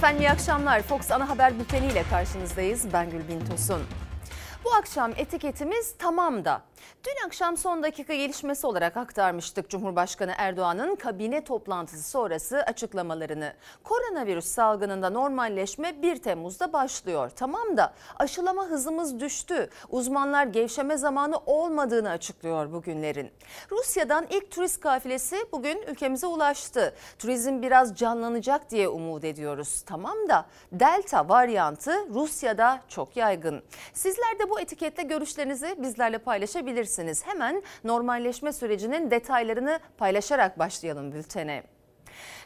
Efendim iyi akşamlar. Fox Ana Haber Bülteni ile karşınızdayız. Ben Gülbin Tosun. Bu akşam etiketimiz tamam da. Dün akşam son dakika gelişmesi olarak aktarmıştık Cumhurbaşkanı Erdoğan'ın kabine toplantısı sonrası açıklamalarını. Koronavirüs salgınında normalleşme 1 Temmuz'da başlıyor. Tamam da aşılama hızımız düştü. Uzmanlar gevşeme zamanı olmadığını açıklıyor bugünlerin. Rusya'dan ilk turist kafilesi bugün ülkemize ulaştı. Turizm biraz canlanacak diye umut ediyoruz. Tamam da Delta varyantı Rusya'da çok yaygın. Sizler de bu etiketle görüşlerinizi bizlerle paylaşabilirsiniz. Hemen normalleşme sürecinin detaylarını paylaşarak başlayalım bültene.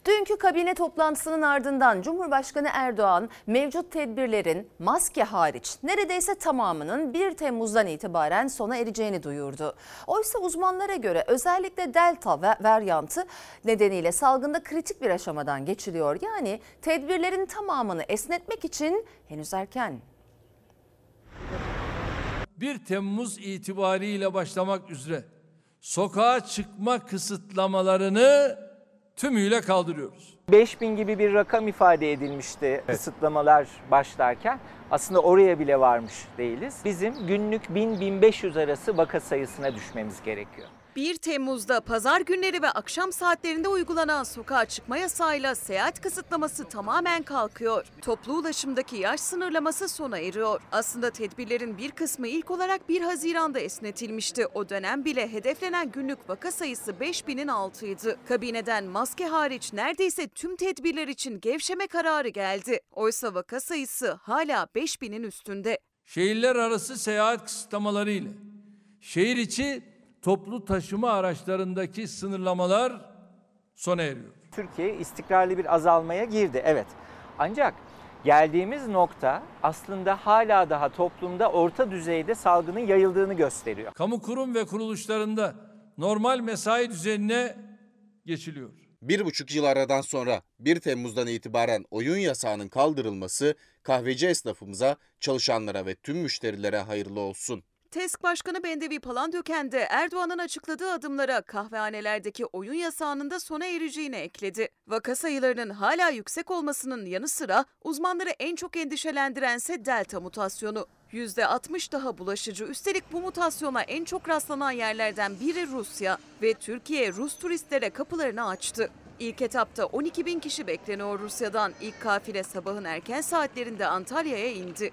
Dünkü kabine toplantısının ardından Cumhurbaşkanı Erdoğan mevcut tedbirlerin maske hariç neredeyse tamamının 1 Temmuz'dan itibaren sona ereceğini duyurdu. Oysa uzmanlara göre özellikle delta varyantı nedeniyle salgında kritik bir aşamadan geçiliyor. Yani tedbirlerin tamamını esnetmek için henüz erken. 1 Temmuz itibariyle başlamak üzere sokağa çıkma kısıtlamalarını tümüyle kaldırıyoruz. 5000 gibi bir rakam ifade edilmişti evet. kısıtlamalar başlarken. Aslında oraya bile varmış değiliz. Bizim günlük 1000-1500 arası vaka sayısına düşmemiz gerekiyor. 1 Temmuz'da pazar günleri ve akşam saatlerinde uygulanan sokağa çıkma yasağıyla seyahat kısıtlaması tamamen kalkıyor. Toplu ulaşımdaki yaş sınırlaması sona eriyor. Aslında tedbirlerin bir kısmı ilk olarak 1 Haziran'da esnetilmişti. O dönem bile hedeflenen günlük vaka sayısı 5000'in altıydı. Kabineden maske hariç neredeyse tüm tedbirler için gevşeme kararı geldi. Oysa vaka sayısı hala 5000'in üstünde. Şehirler arası seyahat kısıtlamaları ile şehir içi toplu taşıma araçlarındaki sınırlamalar sona eriyor. Türkiye istikrarlı bir azalmaya girdi evet. Ancak geldiğimiz nokta aslında hala daha toplumda orta düzeyde salgının yayıldığını gösteriyor. Kamu kurum ve kuruluşlarında normal mesai düzenine geçiliyor. Bir buçuk yıl aradan sonra 1 Temmuz'dan itibaren oyun yasağının kaldırılması kahveci esnafımıza, çalışanlara ve tüm müşterilere hayırlı olsun. TESK Başkanı Bendevi Palandöken de Erdoğan'ın açıkladığı adımlara kahvehanelerdeki oyun yasağının da sona ereceğini ekledi. Vaka sayılarının hala yüksek olmasının yanı sıra uzmanları en çok endişelendirense delta mutasyonu. %60 daha bulaşıcı. Üstelik bu mutasyona en çok rastlanan yerlerden biri Rusya ve Türkiye Rus turistlere kapılarını açtı. İlk etapta 12 bin kişi bekleniyor Rusya'dan. İlk kafile sabahın erken saatlerinde Antalya'ya indi.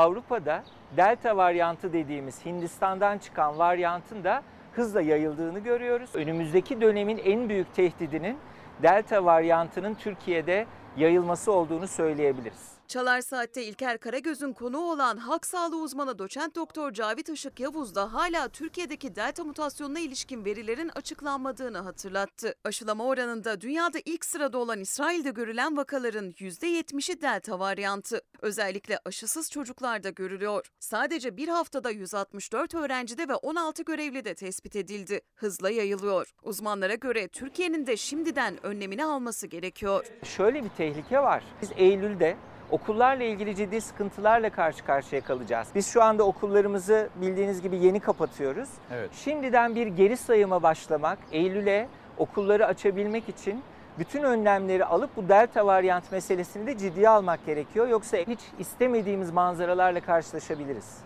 Avrupa'da delta varyantı dediğimiz Hindistan'dan çıkan varyantın da hızla yayıldığını görüyoruz. Önümüzdeki dönemin en büyük tehdidinin delta varyantının Türkiye'de yayılması olduğunu söyleyebiliriz. Çalar Saat'te İlker Karagöz'ün konuğu olan halk sağlığı uzmanı doçent doktor Cavit Işık Yavuz da hala Türkiye'deki delta mutasyonuna ilişkin verilerin açıklanmadığını hatırlattı. Aşılama oranında dünyada ilk sırada olan İsrail'de görülen vakaların %70'i delta varyantı. Özellikle aşısız çocuklarda görülüyor. Sadece bir haftada 164 öğrencide ve 16 görevlide tespit edildi. Hızla yayılıyor. Uzmanlara göre Türkiye'nin de şimdiden önlemini alması gerekiyor. Şöyle bir tehlike var. Biz Eylül'de okullarla ilgili ciddi sıkıntılarla karşı karşıya kalacağız. Biz şu anda okullarımızı bildiğiniz gibi yeni kapatıyoruz. Evet. Şimdiden bir geri sayıma başlamak, Eylül'e okulları açabilmek için bütün önlemleri alıp bu delta varyant meselesini de ciddiye almak gerekiyor. Yoksa hiç istemediğimiz manzaralarla karşılaşabiliriz.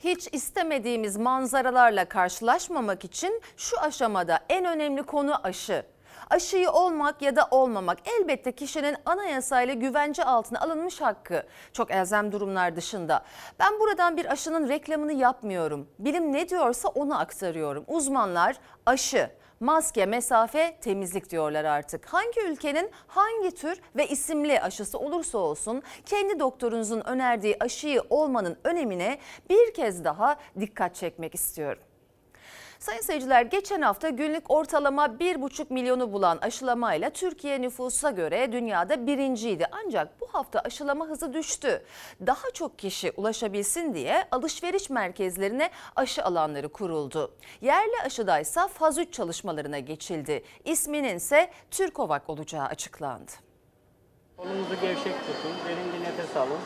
Hiç istemediğimiz manzaralarla karşılaşmamak için şu aşamada en önemli konu aşı. Aşıyı olmak ya da olmamak elbette kişinin anayasayla güvence altına alınmış hakkı. Çok elzem durumlar dışında. Ben buradan bir aşının reklamını yapmıyorum. Bilim ne diyorsa onu aktarıyorum. Uzmanlar aşı, maske, mesafe, temizlik diyorlar artık. Hangi ülkenin hangi tür ve isimli aşısı olursa olsun kendi doktorunuzun önerdiği aşıyı olmanın önemine bir kez daha dikkat çekmek istiyorum. Sayın seyirciler geçen hafta günlük ortalama 1,5 milyonu bulan aşılamayla Türkiye nüfusa göre dünyada birinciydi. Ancak bu hafta aşılama hızı düştü. Daha çok kişi ulaşabilsin diye alışveriş merkezlerine aşı alanları kuruldu. Yerli aşıdaysa faz 3 çalışmalarına geçildi. İsminin ise Türkovak olacağı açıklandı. Kolunuzu gevşek tutun, derin bir nefes alın.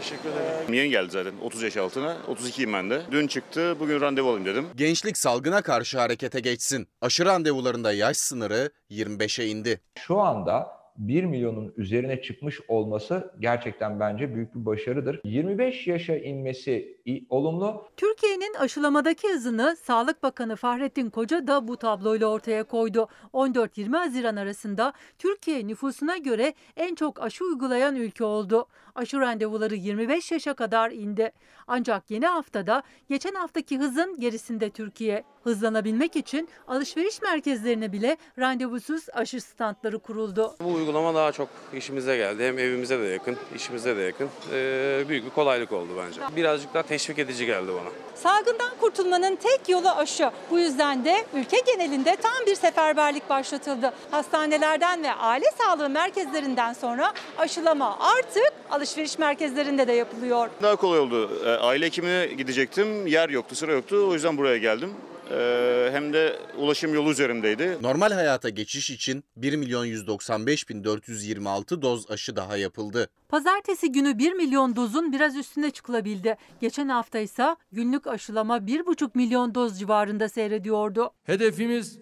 Teşekkür ederim. Yeni geldi zaten 30 yaş altına. 32'yim ben de. Dün çıktı. Bugün randevu alayım dedim. Gençlik salgına karşı harekete geçsin. Aşı randevularında yaş sınırı 25'e indi. Şu anda 1 milyonun üzerine çıkmış olması gerçekten bence büyük bir başarıdır. 25 yaşa inmesi olumlu. Türkiye'nin aşılamadaki hızını Sağlık Bakanı Fahrettin Koca da bu tabloyla ortaya koydu. 14-20 Haziran arasında Türkiye nüfusuna göre en çok aşı uygulayan ülke oldu. Aşı randevuları 25 yaşa kadar indi. Ancak yeni haftada geçen haftaki hızın gerisinde Türkiye. Hızlanabilmek için alışveriş merkezlerine bile randevusuz aşı standları kuruldu. Bu uygulama daha çok işimize geldi. Hem evimize de yakın, işimize de yakın. Ee, büyük bir kolaylık oldu bence. Birazcık daha teşvik edici geldi bana. Salgından kurtulmanın tek yolu aşı. Bu yüzden de ülke genelinde tam bir seferberlik başlatıldı. Hastanelerden ve aile sağlığı merkezlerinden sonra aşılama artık alışveriş merkezlerinde de yapılıyor. Daha kolay oldu. Ee, Aile hekimine gidecektim. Yer yoktu, sıra yoktu. O yüzden buraya geldim. Ee, Hem de ulaşım yolu üzerindeydi. Normal hayata geçiş için 1 milyon 195 bin 426 doz aşı daha yapıldı. Pazartesi günü 1 milyon dozun biraz üstüne çıkılabildi. Geçen hafta ise günlük aşılama 1,5 milyon doz civarında seyrediyordu. Hedefimiz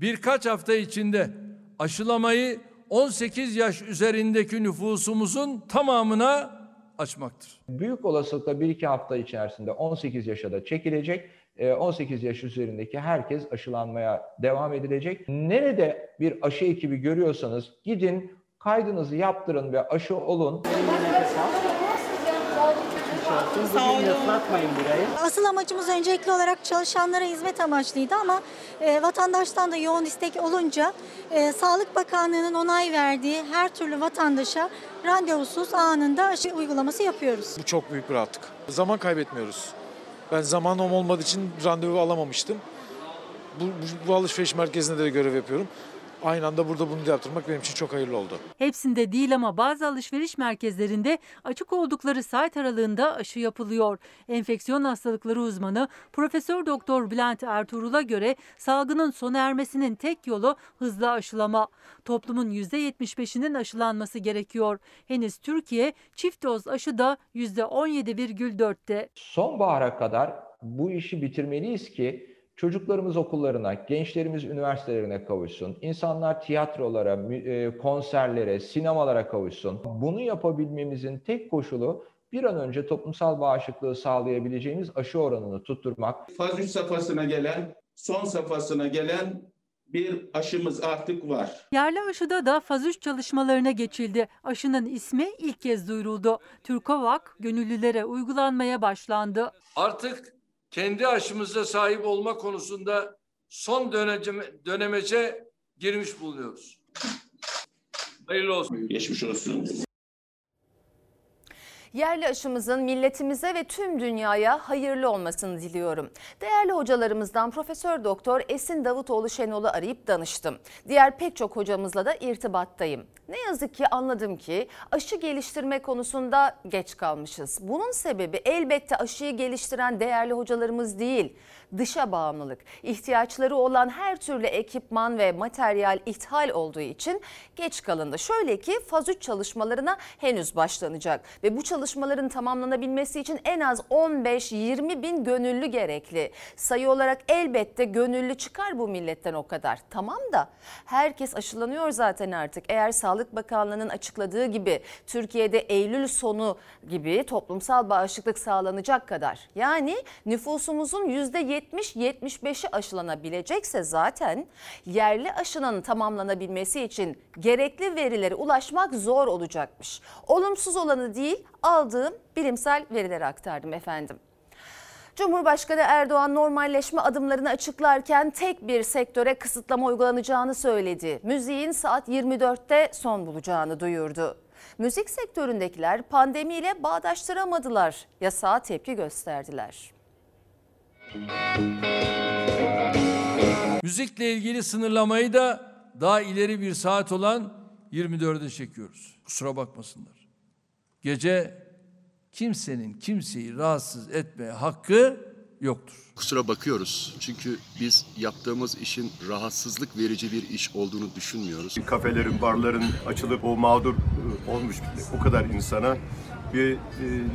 birkaç hafta içinde aşılamayı 18 yaş üzerindeki nüfusumuzun tamamına açmaktır. Büyük olasılıkla 1-2 hafta içerisinde 18 yaşa da çekilecek. Ee, 18 yaş üzerindeki herkes aşılanmaya devam edilecek. Nerede bir aşı ekibi görüyorsanız gidin kaydınızı yaptırın ve aşı olun. Asıl amacımız öncelikli olarak çalışanlara hizmet amaçlıydı ama e, vatandaştan da yoğun istek olunca e, Sağlık Bakanlığı'nın onay verdiği her türlü vatandaşa randevusuz anında aşı uygulaması yapıyoruz. Bu çok büyük bir rahatlık. Zaman kaybetmiyoruz. Ben zamanım olmadığı için randevu alamamıştım. Bu, bu, bu alışveriş merkezinde de görev yapıyorum. Aynı anda burada bunu da yaptırmak benim için çok hayırlı oldu. Hepsinde değil ama bazı alışveriş merkezlerinde açık oldukları saat aralığında aşı yapılıyor. Enfeksiyon hastalıkları uzmanı Profesör Doktor Bülent Ertuğrul'a göre salgının sona ermesinin tek yolu hızlı aşılama. Toplumun %75'inin aşılanması gerekiyor. Henüz Türkiye çift doz aşıda %17,4'te. Sonbahara kadar bu işi bitirmeliyiz ki çocuklarımız okullarına, gençlerimiz üniversitelerine kavuşsun, insanlar tiyatrolara, e, konserlere, sinemalara kavuşsun. Bunu yapabilmemizin tek koşulu bir an önce toplumsal bağışıklığı sağlayabileceğimiz aşı oranını tutturmak. Faz 3 safhasına gelen, son safhasına gelen bir aşımız artık var. Yerli aşıda da faz 3 çalışmalarına geçildi. Aşının ismi ilk kez duyuruldu. Türkovak gönüllülere uygulanmaya başlandı. Artık kendi aşımıza sahip olma konusunda son dönemece girmiş bulunuyoruz. Hayırlı olsun. Geçmiş olsun. Yerli aşımızın milletimize ve tüm dünyaya hayırlı olmasını diliyorum. Değerli hocalarımızdan Profesör Doktor Esin Davutoğlu Şenol'u arayıp danıştım. Diğer pek çok hocamızla da irtibattayım. Ne yazık ki anladım ki aşı geliştirme konusunda geç kalmışız. Bunun sebebi elbette aşıyı geliştiren değerli hocalarımız değil. Dışa bağımlılık, ihtiyaçları olan her türlü ekipman ve materyal ithal olduğu için geç kalındı. Şöyle ki faz 3 çalışmalarına henüz başlanacak ve bu çalışmaların tamamlanabilmesi için en az 15-20 bin gönüllü gerekli. Sayı olarak elbette gönüllü çıkar bu milletten o kadar. Tamam da herkes aşılanıyor zaten artık. Eğer Sağlık Bakanlığı'nın açıkladığı gibi Türkiye'de Eylül sonu gibi toplumsal bağışıklık sağlanacak kadar. Yani nüfusumuzun %70-75'i aşılanabilecekse zaten yerli aşının tamamlanabilmesi için gerekli verilere ulaşmak zor olacakmış. Olumsuz olanı değil aldığım bilimsel verileri aktardım efendim. Cumhurbaşkanı Erdoğan normalleşme adımlarını açıklarken tek bir sektöre kısıtlama uygulanacağını söyledi. Müziğin saat 24'te son bulacağını duyurdu. Müzik sektöründekiler pandemiyle bağdaştıramadılar. Yasağa tepki gösterdiler. Müzikle ilgili sınırlamayı da daha ileri bir saat olan 24'e çekiyoruz. Kusura bakmasınlar. Gece kimsenin kimseyi rahatsız etmeye hakkı yoktur. Kusura bakıyoruz çünkü biz yaptığımız işin rahatsızlık verici bir iş olduğunu düşünmüyoruz. Kafelerin, barların açılıp o mağdur e, olmuş o kadar insana bir e,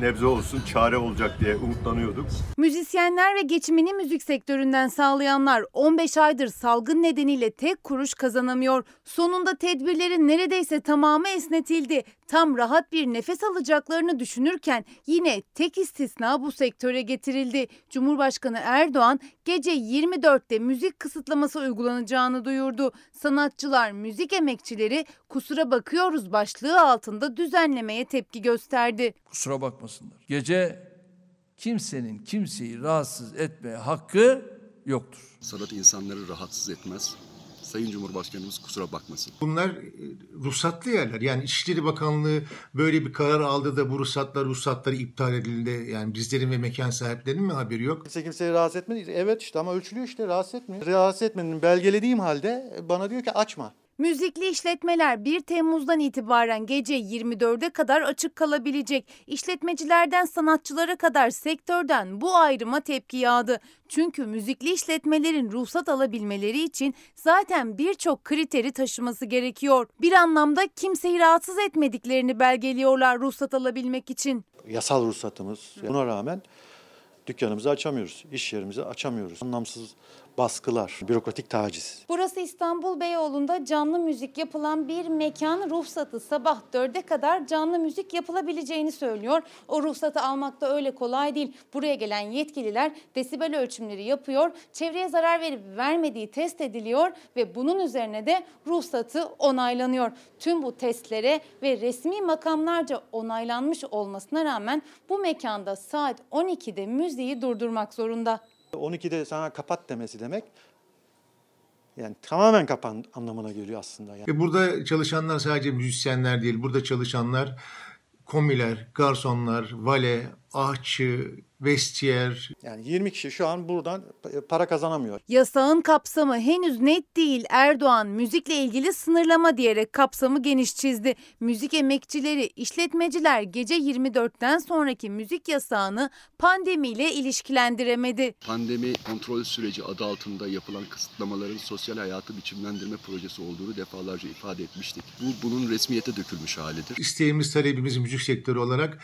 nebze olsun çare olacak diye umutlanıyorduk. Müzisyenler ve geçimini müzik sektöründen sağlayanlar 15 aydır salgın nedeniyle tek kuruş kazanamıyor. Sonunda tedbirlerin neredeyse tamamı esnetildi. Tam rahat bir nefes alacaklarını düşünürken yine tek istisna bu sektöre getirildi. Cumhurbaşkanı Erdoğan gece 24'te müzik kısıtlaması uygulanacağını duyurdu. Sanatçılar, müzik emekçileri kusura bakıyoruz başlığı altında düzenlemeye tepki gösterdi. Kusura bakmasınlar. Gece kimsenin kimseyi rahatsız etme hakkı yoktur. Sanat insanları rahatsız etmez. Sayın Cumhurbaşkanımız kusura bakmasın. Bunlar e, ruhsatlı yerler. Yani İçişleri Bakanlığı böyle bir karar aldı da bu ruhsatlar ruhsatları iptal edildi. Yani bizlerin ve mekan sahiplerinin mi haberi yok? Kimse kimseyi rahatsız etmedi. Evet işte ama ölçülüyor işte rahatsız etmiyor. Rahatsız etmenin belgelediğim halde bana diyor ki açma. Müzikli işletmeler 1 Temmuz'dan itibaren gece 24'e kadar açık kalabilecek. İşletmecilerden sanatçılara kadar sektörden bu ayrıma tepki yağdı. Çünkü müzikli işletmelerin ruhsat alabilmeleri için zaten birçok kriteri taşıması gerekiyor. Bir anlamda kimseyi rahatsız etmediklerini belgeliyorlar ruhsat alabilmek için. Yasal ruhsatımız. Buna rağmen dükkanımızı açamıyoruz. iş yerimizi açamıyoruz. Anlamsız baskılar, bürokratik taciz. Burası İstanbul Beyoğlu'nda canlı müzik yapılan bir mekan ruhsatı sabah 4'e kadar canlı müzik yapılabileceğini söylüyor. O ruhsatı almak da öyle kolay değil. Buraya gelen yetkililer desibel ölçümleri yapıyor. Çevreye zarar verip vermediği test ediliyor ve bunun üzerine de ruhsatı onaylanıyor. Tüm bu testlere ve resmi makamlarca onaylanmış olmasına rağmen bu mekanda saat 12'de müziği durdurmak zorunda. 12'de sana kapat demesi demek yani tamamen kapan anlamına geliyor aslında. Yani. Ve burada çalışanlar sadece müzisyenler değil. Burada çalışanlar komiler, garsonlar, vale, ahçı, vestiyer. Yani 20 kişi şu an buradan para kazanamıyor. Yasağın kapsamı henüz net değil. Erdoğan müzikle ilgili sınırlama diyerek kapsamı geniş çizdi. Müzik emekçileri, işletmeciler gece 24'ten sonraki müzik yasağını pandemiyle ilişkilendiremedi. Pandemi kontrol süreci adı altında yapılan kısıtlamaların sosyal hayatı biçimlendirme projesi olduğunu defalarca ifade etmiştik. Bu bunun resmiyete dökülmüş halidir. İsteğimiz, talebimiz müzik sektörü olarak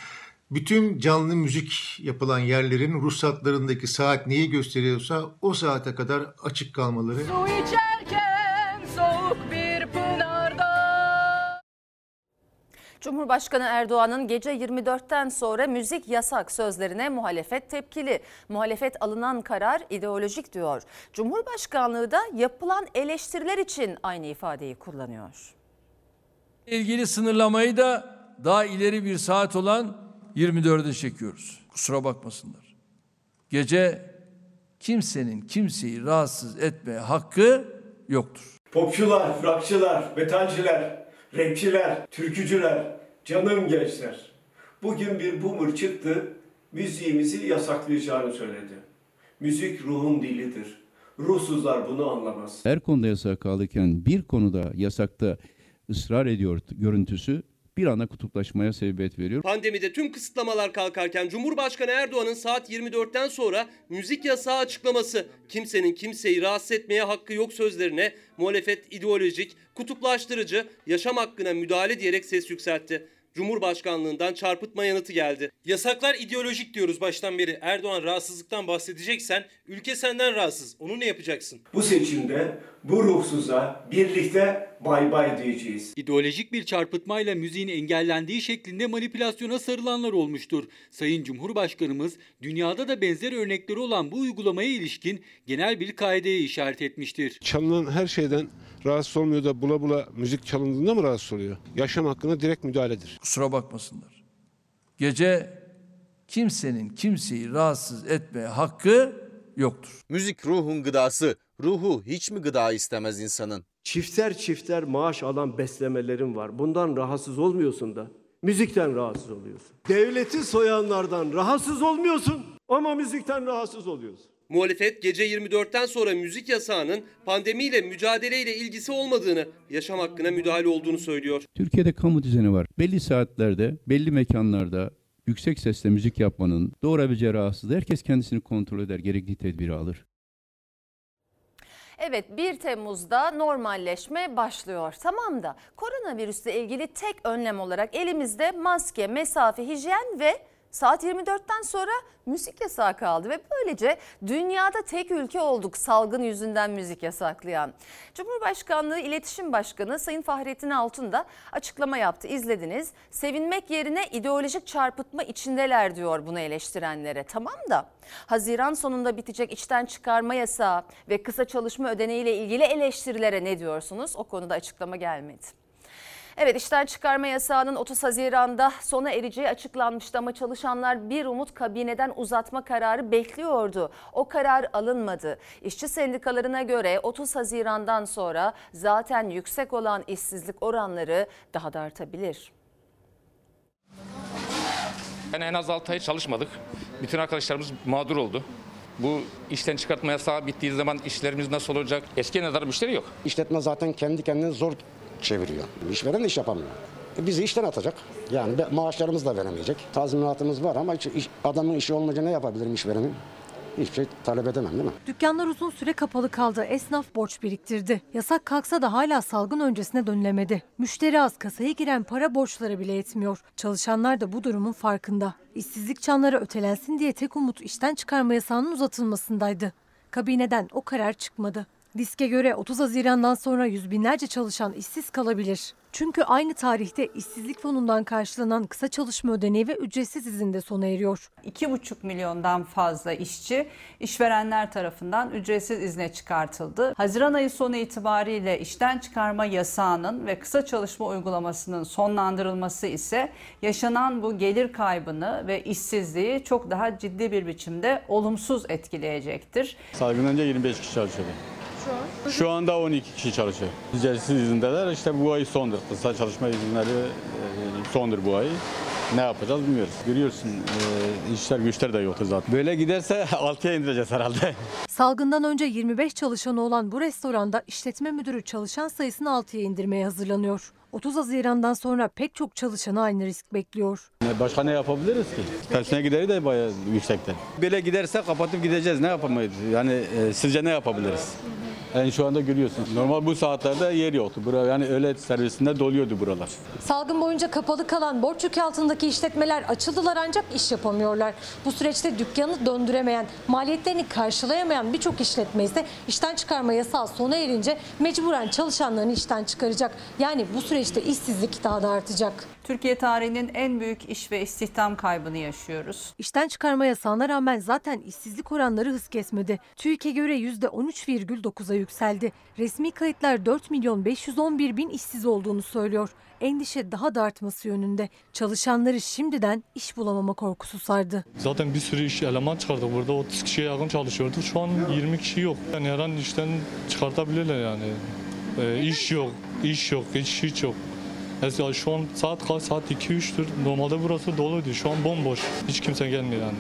bütün canlı müzik yapılan yerlerin ruhsatlarındaki saat neyi gösteriyorsa o saate kadar açık kalmaları. Su içerken soğuk bir pınarda. Cumhurbaşkanı Erdoğan'ın gece 24'ten sonra müzik yasak sözlerine muhalefet tepkili. Muhalefet alınan karar ideolojik diyor. Cumhurbaşkanlığı da yapılan eleştiriler için aynı ifadeyi kullanıyor. İlgili sınırlamayı da daha ileri bir saat olan 24'e çekiyoruz. Kusura bakmasınlar. Gece kimsenin kimseyi rahatsız etme hakkı yoktur. Popçular, rockçılar, metalciler, rapçiler, türkücüler, canım gençler. Bugün bir boomer çıktı, müziğimizi yasaklayacağını söyledi. Müzik ruhun dilidir. Ruhsuzlar bunu anlamaz. Her konuda yasak kalırken bir konuda yasakta ısrar ediyor görüntüsü bir anda kutuplaşmaya sebebiyet veriyor. Pandemide tüm kısıtlamalar kalkarken Cumhurbaşkanı Erdoğan'ın saat 24'ten sonra müzik yasağı açıklaması, kimsenin kimseyi rahatsız etmeye hakkı yok sözlerine muhalefet ideolojik, kutuplaştırıcı, yaşam hakkına müdahale diyerek ses yükseltti. Cumhurbaşkanlığından çarpıtma yanıtı geldi. Yasaklar ideolojik diyoruz baştan beri. Erdoğan rahatsızlıktan bahsedeceksen ülke senden rahatsız. Onu ne yapacaksın? Bu seçimde bu ruhsuza birlikte bay bay diyeceğiz. İdeolojik bir çarpıtmayla müziğin engellendiği şeklinde manipülasyona sarılanlar olmuştur. Sayın Cumhurbaşkanımız dünyada da benzer örnekleri olan bu uygulamaya ilişkin genel bir kaideye işaret etmiştir. Çalınan her şeyden rahatsız olmuyor da bula bula müzik çalındığında mı rahatsız oluyor? Yaşam hakkına direkt müdahaledir. Kusura bakmasınlar. Gece kimsenin kimseyi rahatsız etme hakkı yoktur. Müzik ruhun gıdası. Ruhu hiç mi gıda istemez insanın? Çifter çifter maaş alan beslemelerin var. Bundan rahatsız olmuyorsun da müzikten rahatsız oluyorsun. Devleti soyanlardan rahatsız olmuyorsun ama müzikten rahatsız oluyorsun. Muhalefet gece 24'ten sonra müzik yasağının pandemiyle mücadeleyle ilgisi olmadığını, yaşam hakkına müdahale olduğunu söylüyor. Türkiye'de kamu düzeni var. Belli saatlerde, belli mekanlarda yüksek sesle müzik yapmanın doğurabileceği rahatsızlığı herkes kendisini kontrol eder, gerekli tedbiri alır. Evet 1 Temmuz'da normalleşme başlıyor. Tamam da koronavirüsle ilgili tek önlem olarak elimizde maske, mesafe, hijyen ve saat 24'ten sonra müzik yasağı kaldı ve böylece dünyada tek ülke olduk salgın yüzünden müzik yasaklayan. Cumhurbaşkanlığı İletişim Başkanı Sayın Fahrettin Altun da açıklama yaptı. İzlediniz. Sevinmek yerine ideolojik çarpıtma içindeler diyor bunu eleştirenlere. Tamam da Haziran sonunda bitecek içten çıkarma yasağı ve kısa çalışma ödeneğiyle ilgili eleştirilere ne diyorsunuz? O konuda açıklama gelmedi. Evet işten çıkarma yasağının 30 Haziran'da sona ereceği açıklanmıştı ama çalışanlar bir umut kabineden uzatma kararı bekliyordu. O karar alınmadı. İşçi sendikalarına göre 30 Haziran'dan sonra zaten yüksek olan işsizlik oranları daha da artabilir. Yani en az 6 ay çalışmadık. Bütün arkadaşlarımız mağdur oldu. Bu işten çıkartma yasağı bittiği zaman işlerimiz nasıl olacak? Eski kadar müşteri yok. İşletme zaten kendi kendini zor çeviriyor. İşveren de iş yapamıyor. E bizi işten atacak. Yani maaşlarımız da veremeyecek. Tazminatımız var ama iş, adamın işi olmayınca ne yapabilirim işverenin? Hiçbir şey talep edemem değil mi? Dükkanlar uzun süre kapalı kaldı. Esnaf borç biriktirdi. Yasak kalksa da hala salgın öncesine dönülemedi. Müşteri az kasaya giren para borçları bile yetmiyor. Çalışanlar da bu durumun farkında. İşsizlik çanları ötelensin diye tek umut işten çıkarma yasağının uzatılmasındaydı. Kabineden o karar çıkmadı. Diske göre 30 Haziran'dan sonra yüz binlerce çalışan işsiz kalabilir. Çünkü aynı tarihte işsizlik fonundan karşılanan kısa çalışma ödeneği ve ücretsiz izin de sona eriyor. 2,5 milyondan fazla işçi işverenler tarafından ücretsiz izne çıkartıldı. Haziran ayı sonu itibariyle işten çıkarma yasağının ve kısa çalışma uygulamasının sonlandırılması ise yaşanan bu gelir kaybını ve işsizliği çok daha ciddi bir biçimde olumsuz etkileyecektir. Salgın önce 25 kişi çalışıyordu. Şu anda 12 kişi çalışıyor. Ücretsiz izindeler. İşte bu ay sondur. Kısa çalışma izinleri e, sondur bu ay. Ne yapacağız bilmiyoruz. Görüyorsun e, işler güçler de yoktu zaten. Böyle giderse 6'ya indireceğiz herhalde. Salgından önce 25 çalışanı olan bu restoranda işletme müdürü çalışan sayısını 6'ya indirmeye hazırlanıyor. 30 Haziran'dan sonra pek çok çalışanı aynı risk bekliyor. Başka ne yapabiliriz ki? Personel gideri de bayağı yüksekte. Böyle giderse kapatıp gideceğiz. Ne yapamayız? Yani e, sizce ne yapabiliriz? Yani şu anda görüyorsun. Normal bu saatlerde yer yoktu. Bura yani öğle servisinde doluyordu buralar. Salgın boyunca kapalı kalan borç yükü altındaki işletmeler açıldılar ancak iş yapamıyorlar. Bu süreçte dükkanı döndüremeyen, maliyetlerini karşılayamayan birçok işletme ise işten çıkarma yasağı sona erince mecburen çalışanlarını işten çıkaracak. Yani bu süreçte işsizlik daha da artacak. Türkiye tarihinin en büyük iş ve istihdam kaybını yaşıyoruz. İşten çıkarma yasağına rağmen zaten işsizlik oranları hız kesmedi. TÜİK'e göre %13,9'a yükseldi. Resmi kayıtlar 4 milyon 511 bin işsiz olduğunu söylüyor. Endişe daha da artması yönünde. Çalışanları şimdiden iş bulamama korkusu sardı. Zaten bir sürü iş eleman çıkardık. Burada 30 kişiye yakın çalışıyordu. Şu an 20 kişi yok. Yani her an işten çıkartabilirler yani. Ee, iş yok, iş yok, hiç hiç yok. Mesela şu an saat kaç? Saat 2-3'tür. Normalde burası doluydu. Şu an bomboş. Hiç kimse gelmiyor yani.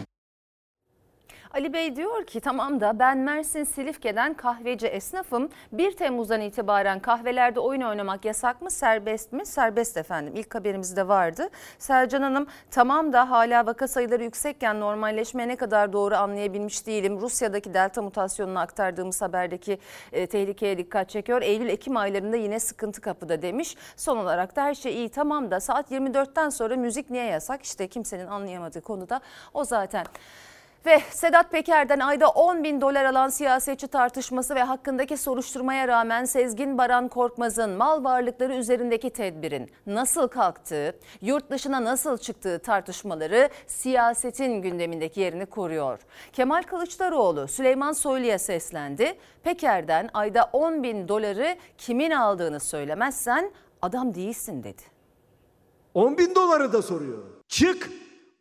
Ali Bey diyor ki tamam da ben Mersin Silifke'den kahveci esnafım. 1 Temmuz'dan itibaren kahvelerde oyun oynamak yasak mı serbest mi? Serbest efendim İlk haberimizde vardı. Sercan Hanım tamam da hala vaka sayıları yüksekken normalleşme ne kadar doğru anlayabilmiş değilim. Rusya'daki delta mutasyonunu aktardığımız haberdeki e, tehlikeye dikkat çekiyor. Eylül-Ekim aylarında yine sıkıntı kapıda demiş. Son olarak da her şey iyi tamam da saat 24'ten sonra müzik niye yasak? İşte kimsenin anlayamadığı konuda o zaten. Ve Sedat Peker'den ayda 10 bin dolar alan siyasetçi tartışması ve hakkındaki soruşturmaya rağmen Sezgin Baran Korkmaz'ın mal varlıkları üzerindeki tedbirin nasıl kalktığı, yurt dışına nasıl çıktığı tartışmaları siyasetin gündemindeki yerini koruyor. Kemal Kılıçdaroğlu Süleyman Soylu'ya seslendi. Peker'den ayda 10 bin doları kimin aldığını söylemezsen adam değilsin dedi. 10 bin doları da soruyor. Çık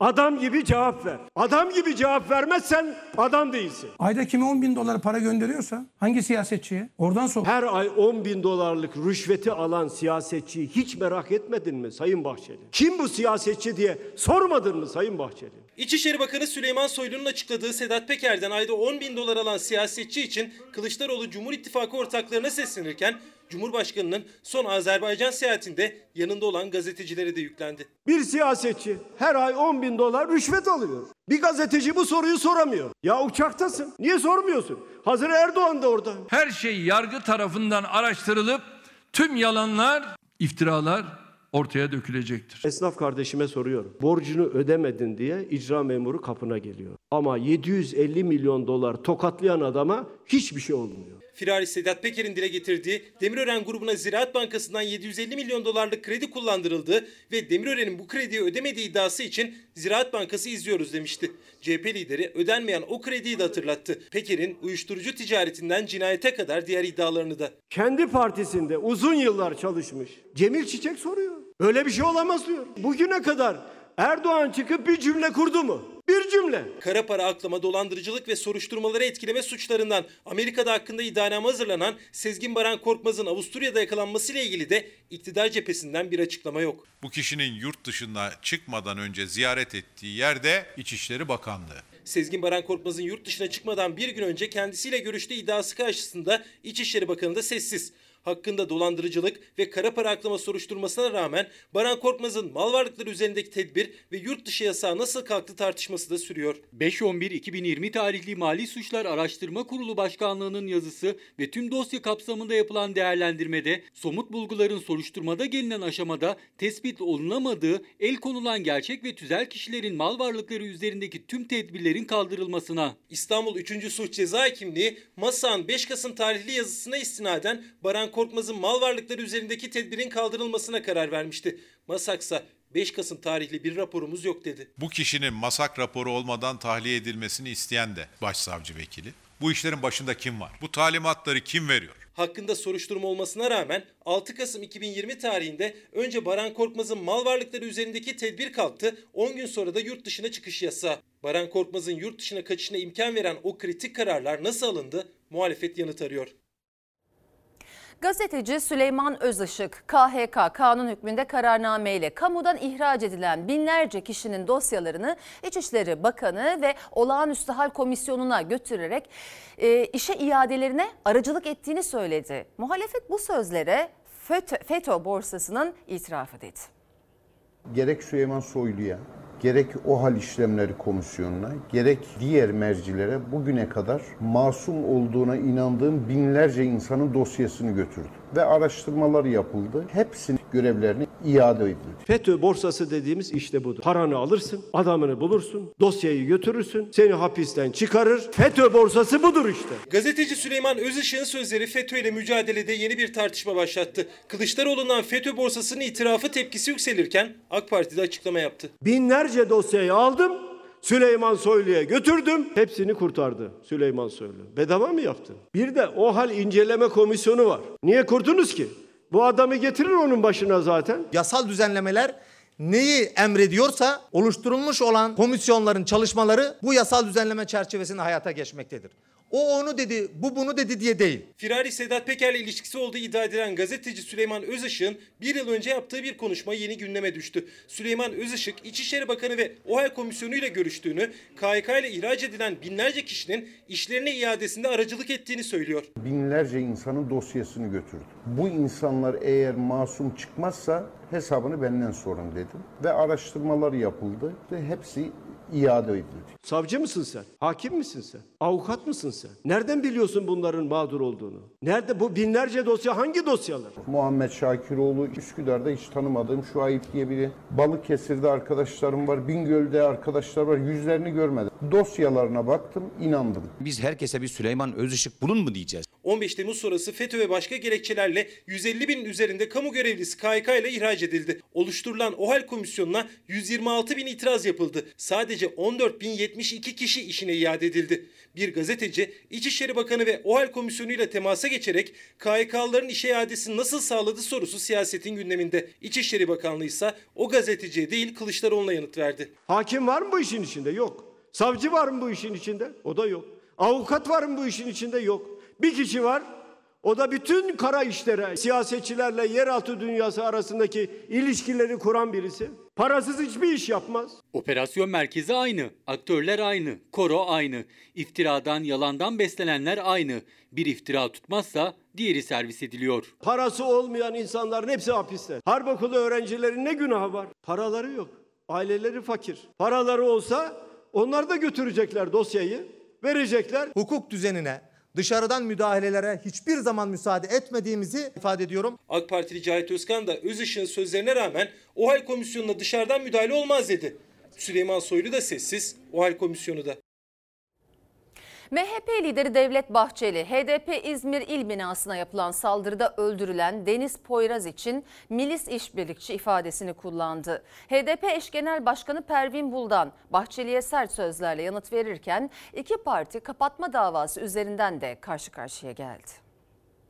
Adam gibi cevap ver. Adam gibi cevap vermezsen adam değilsin. Ayda kime 10 bin dolar para gönderiyorsa hangi siyasetçiye oradan sor. Her ay 10 bin dolarlık rüşveti alan siyasetçiyi hiç merak etmedin mi Sayın Bahçeli? Kim bu siyasetçi diye sormadın mı Sayın Bahçeli? İçişleri Bakanı Süleyman Soylu'nun açıkladığı Sedat Peker'den ayda 10 bin dolar alan siyasetçi için Kılıçdaroğlu Cumhur İttifakı ortaklarına seslenirken Cumhurbaşkanının son Azerbaycan seyahatinde yanında olan gazetecilere de yüklendi. Bir siyasetçi her ay 10 bin dolar rüşvet alıyor. Bir gazeteci bu soruyu soramıyor. Ya uçaktasın. Niye sormuyorsun? Hazır Erdoğan da orada. Her şey yargı tarafından araştırılıp tüm yalanlar, iftiralar ortaya dökülecektir. Esnaf kardeşime soruyorum. Borcunu ödemedin diye icra memuru kapına geliyor. Ama 750 milyon dolar tokatlayan adama hiçbir şey olmuyor. Firari Sedat Peker'in dile getirdiği Demirören grubuna Ziraat Bankası'ndan 750 milyon dolarlık kredi kullandırıldığı ve Demirören'in bu krediyi ödemediği iddiası için Ziraat Bankası izliyoruz demişti. CHP lideri ödenmeyen o krediyi de hatırlattı. Peker'in uyuşturucu ticaretinden cinayete kadar diğer iddialarını da. Kendi partisinde uzun yıllar çalışmış. Cemil Çiçek soruyor. Öyle bir şey olamaz diyor. Bugüne kadar Erdoğan çıkıp bir cümle kurdu mu? Bir cümle. Kara para aklama, dolandırıcılık ve soruşturmaları etkileme suçlarından Amerika'da hakkında iddianame hazırlanan Sezgin Baran Korkmaz'ın Avusturya'da yakalanmasıyla ilgili de iktidar cephesinden bir açıklama yok. Bu kişinin yurt dışına çıkmadan önce ziyaret ettiği yerde İçişleri Bakanlığı. Sezgin Baran Korkmaz'ın yurt dışına çıkmadan bir gün önce kendisiyle görüştüğü iddiası karşısında İçişleri Bakanı da sessiz hakkında dolandırıcılık ve kara para aklama soruşturmasına rağmen Baran Korkmaz'ın mal varlıkları üzerindeki tedbir ve yurt dışı yasağı nasıl kalktı tartışması da sürüyor. 5-11-2020 tarihli Mali Suçlar Araştırma Kurulu Başkanlığı'nın yazısı ve tüm dosya kapsamında yapılan değerlendirmede somut bulguların soruşturmada gelinen aşamada tespit olunamadığı, el konulan gerçek ve tüzel kişilerin mal varlıkları üzerindeki tüm tedbirlerin kaldırılmasına. İstanbul 3. Suç Ceza Hakimliği Masan 5 Kasım tarihli yazısına istinaden Baran Korkmaz'ın mal varlıkları üzerindeki tedbirin kaldırılmasına karar vermişti. Masaksa 5 Kasım tarihli bir raporumuz yok dedi. Bu kişinin masak raporu olmadan tahliye edilmesini isteyen de başsavcı vekili. Bu işlerin başında kim var? Bu talimatları kim veriyor? Hakkında soruşturma olmasına rağmen 6 Kasım 2020 tarihinde önce Baran Korkmaz'ın mal varlıkları üzerindeki tedbir kalktı. 10 gün sonra da yurt dışına çıkış yasağı. Baran Korkmaz'ın yurt dışına kaçışına imkan veren o kritik kararlar nasıl alındı? Muhalefet yanıt arıyor. Gazeteci Süleyman Özışık, KHK kanun hükmünde kararnameyle kamudan ihraç edilen binlerce kişinin dosyalarını İçişleri Bakanı ve Olağanüstü Hal Komisyonu'na götürerek e, işe iadelerine aracılık ettiğini söyledi. Muhalefet bu sözlere FETÖ, FETÖ borsasının itirafı dedi. Gerek Süleyman Soylu'ya, gerek OHAL işlemleri komisyonuna, gerek diğer mercilere bugüne kadar masum olduğuna inandığım binlerce insanın dosyasını götürdüm. Ve araştırmalar yapıldı. Hepsinin görevlerini iade edildi. FETÖ borsası dediğimiz işte budur. Paranı alırsın, adamını bulursun, dosyayı götürürsün, seni hapisten çıkarır. FETÖ borsası budur işte. Gazeteci Süleyman Özışık'ın sözleri FETÖ ile mücadelede yeni bir tartışma başlattı. Kılıçdaroğlu'ndan FETÖ borsasının itirafı tepkisi yükselirken AK Parti'de açıklama yaptı. Binlerce dosyayı aldım, Süleyman Soylu'ya götürdüm. Hepsini kurtardı Süleyman Soylu. Bedava mı yaptın? Bir de o hal inceleme komisyonu var. Niye kurdunuz ki? Bu adamı getirir onun başına zaten. Yasal düzenlemeler neyi emrediyorsa oluşturulmuş olan komisyonların çalışmaları bu yasal düzenleme çerçevesinde hayata geçmektedir. O onu dedi, bu bunu dedi diye değil. Firari Sedat Peker'le ilişkisi olduğu iddia edilen gazeteci Süleyman Özışık'ın bir yıl önce yaptığı bir konuşma yeni gündeme düştü. Süleyman Özışık, İçişleri Bakanı ve OHAL Komisyonu ile görüştüğünü, KHK ile ihraç edilen binlerce kişinin işlerine iadesinde aracılık ettiğini söylüyor. Binlerce insanın dosyasını götürdüm. Bu insanlar eğer masum çıkmazsa hesabını benden sorun dedim. Ve araştırmalar yapıldı ve hepsi iade edildi. Savcı mısın sen? Hakim misin sen? Avukat mısın sen? Nereden biliyorsun bunların mağdur olduğunu? Nerede bu binlerce dosya hangi dosyalar? Muhammed Şakiroğlu Üsküdar'da hiç tanımadığım şu ayıp diye biri. Balıkesir'de arkadaşlarım var, Bingöl'de arkadaşlar var. Yüzlerini görmedim. Dosyalarına baktım, inandım. Biz herkese bir Süleyman Özışık bulun mu diyeceğiz? 15 Temmuz sonrası FETÖ ve başka gerekçelerle 150 binin üzerinde kamu görevlisi KHK ile ihraç edildi. Oluşturulan OHAL komisyonuna 126 bin itiraz yapıldı. Sadece 14 bin 72 kişi işine iade edildi. Bir gazeteci İçişleri Bakanı ve OHAL komisyonu ile temasa geçerek KHK'lıların işe iadesini nasıl sağladı sorusu siyasetin gündeminde. İçişleri Bakanlığı ise o gazeteciye değil Kılıçdaroğlu'na yanıt verdi. Hakim var mı bu işin içinde? Yok. Savcı var mı bu işin içinde? O da yok. Avukat var mı bu işin içinde? Yok. Bir kişi var. O da bütün kara işlere, siyasetçilerle yeraltı dünyası arasındaki ilişkileri kuran birisi. Parasız hiçbir iş yapmaz. Operasyon merkezi aynı, aktörler aynı, koro aynı. İftiradan, yalandan beslenenler aynı. Bir iftira tutmazsa diğeri servis ediliyor. Parası olmayan insanların hepsi hapiste. Harp okulu öğrencilerin ne günahı var? Paraları yok. Aileleri fakir. Paraları olsa onlar da götürecekler dosyayı, verecekler. Hukuk düzenine, dışarıdan müdahalelere hiçbir zaman müsaade etmediğimizi ifade ediyorum. AK Partili Cahit Özkan da Özışık'ın sözlerine rağmen OHAL komisyonuna dışarıdan müdahale olmaz dedi. Süleyman Soylu da sessiz, OHAL komisyonu da. MHP lideri Devlet Bahçeli, HDP İzmir İl binasına yapılan saldırıda öldürülen Deniz Poyraz için milis işbirlikçi ifadesini kullandı. HDP eş genel başkanı Pervin Buldan, Bahçeli'ye sert sözlerle yanıt verirken iki parti kapatma davası üzerinden de karşı karşıya geldi.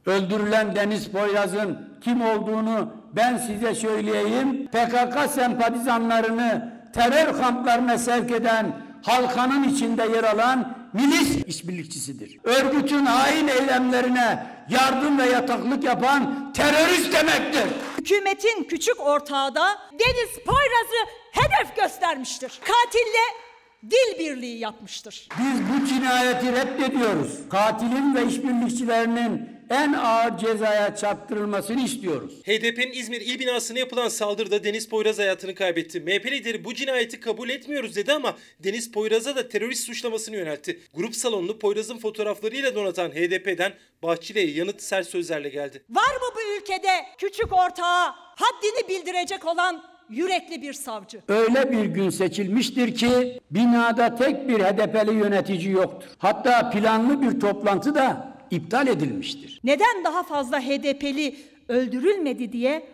Öldürülen Deniz Poyraz'ın kim olduğunu ben size söyleyeyim. PKK sempatizanlarını terör kamplarına sevk eden halkanın içinde yer alan milis işbirlikçisidir. Örgütün hain eylemlerine yardım ve yataklık yapan terörist demektir. Hükümetin küçük ortağı da Deniz Poyraz'ı hedef göstermiştir. Katille dil birliği yapmıştır. Biz bu cinayeti reddediyoruz. Katilin ve işbirlikçilerinin en ağır cezaya çarptırılmasını istiyoruz. HDP'nin İzmir il binasına yapılan saldırıda Deniz Poyraz hayatını kaybetti. MHP lideri bu cinayeti kabul etmiyoruz dedi ama Deniz Poyraz'a da terörist suçlamasını yöneltti. Grup salonunu Poyraz'ın fotoğraflarıyla donatan HDP'den Bahçeli'ye yanıt sert sözlerle geldi. Var mı bu ülkede küçük ortağa haddini bildirecek olan yürekli bir savcı? Öyle bir gün seçilmiştir ki binada tek bir HDP'li yönetici yoktur. Hatta planlı bir toplantı da iptal edilmiştir. Neden daha fazla HDP'li öldürülmedi diye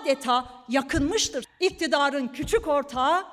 adeta yakınmıştır. İktidarın küçük ortağı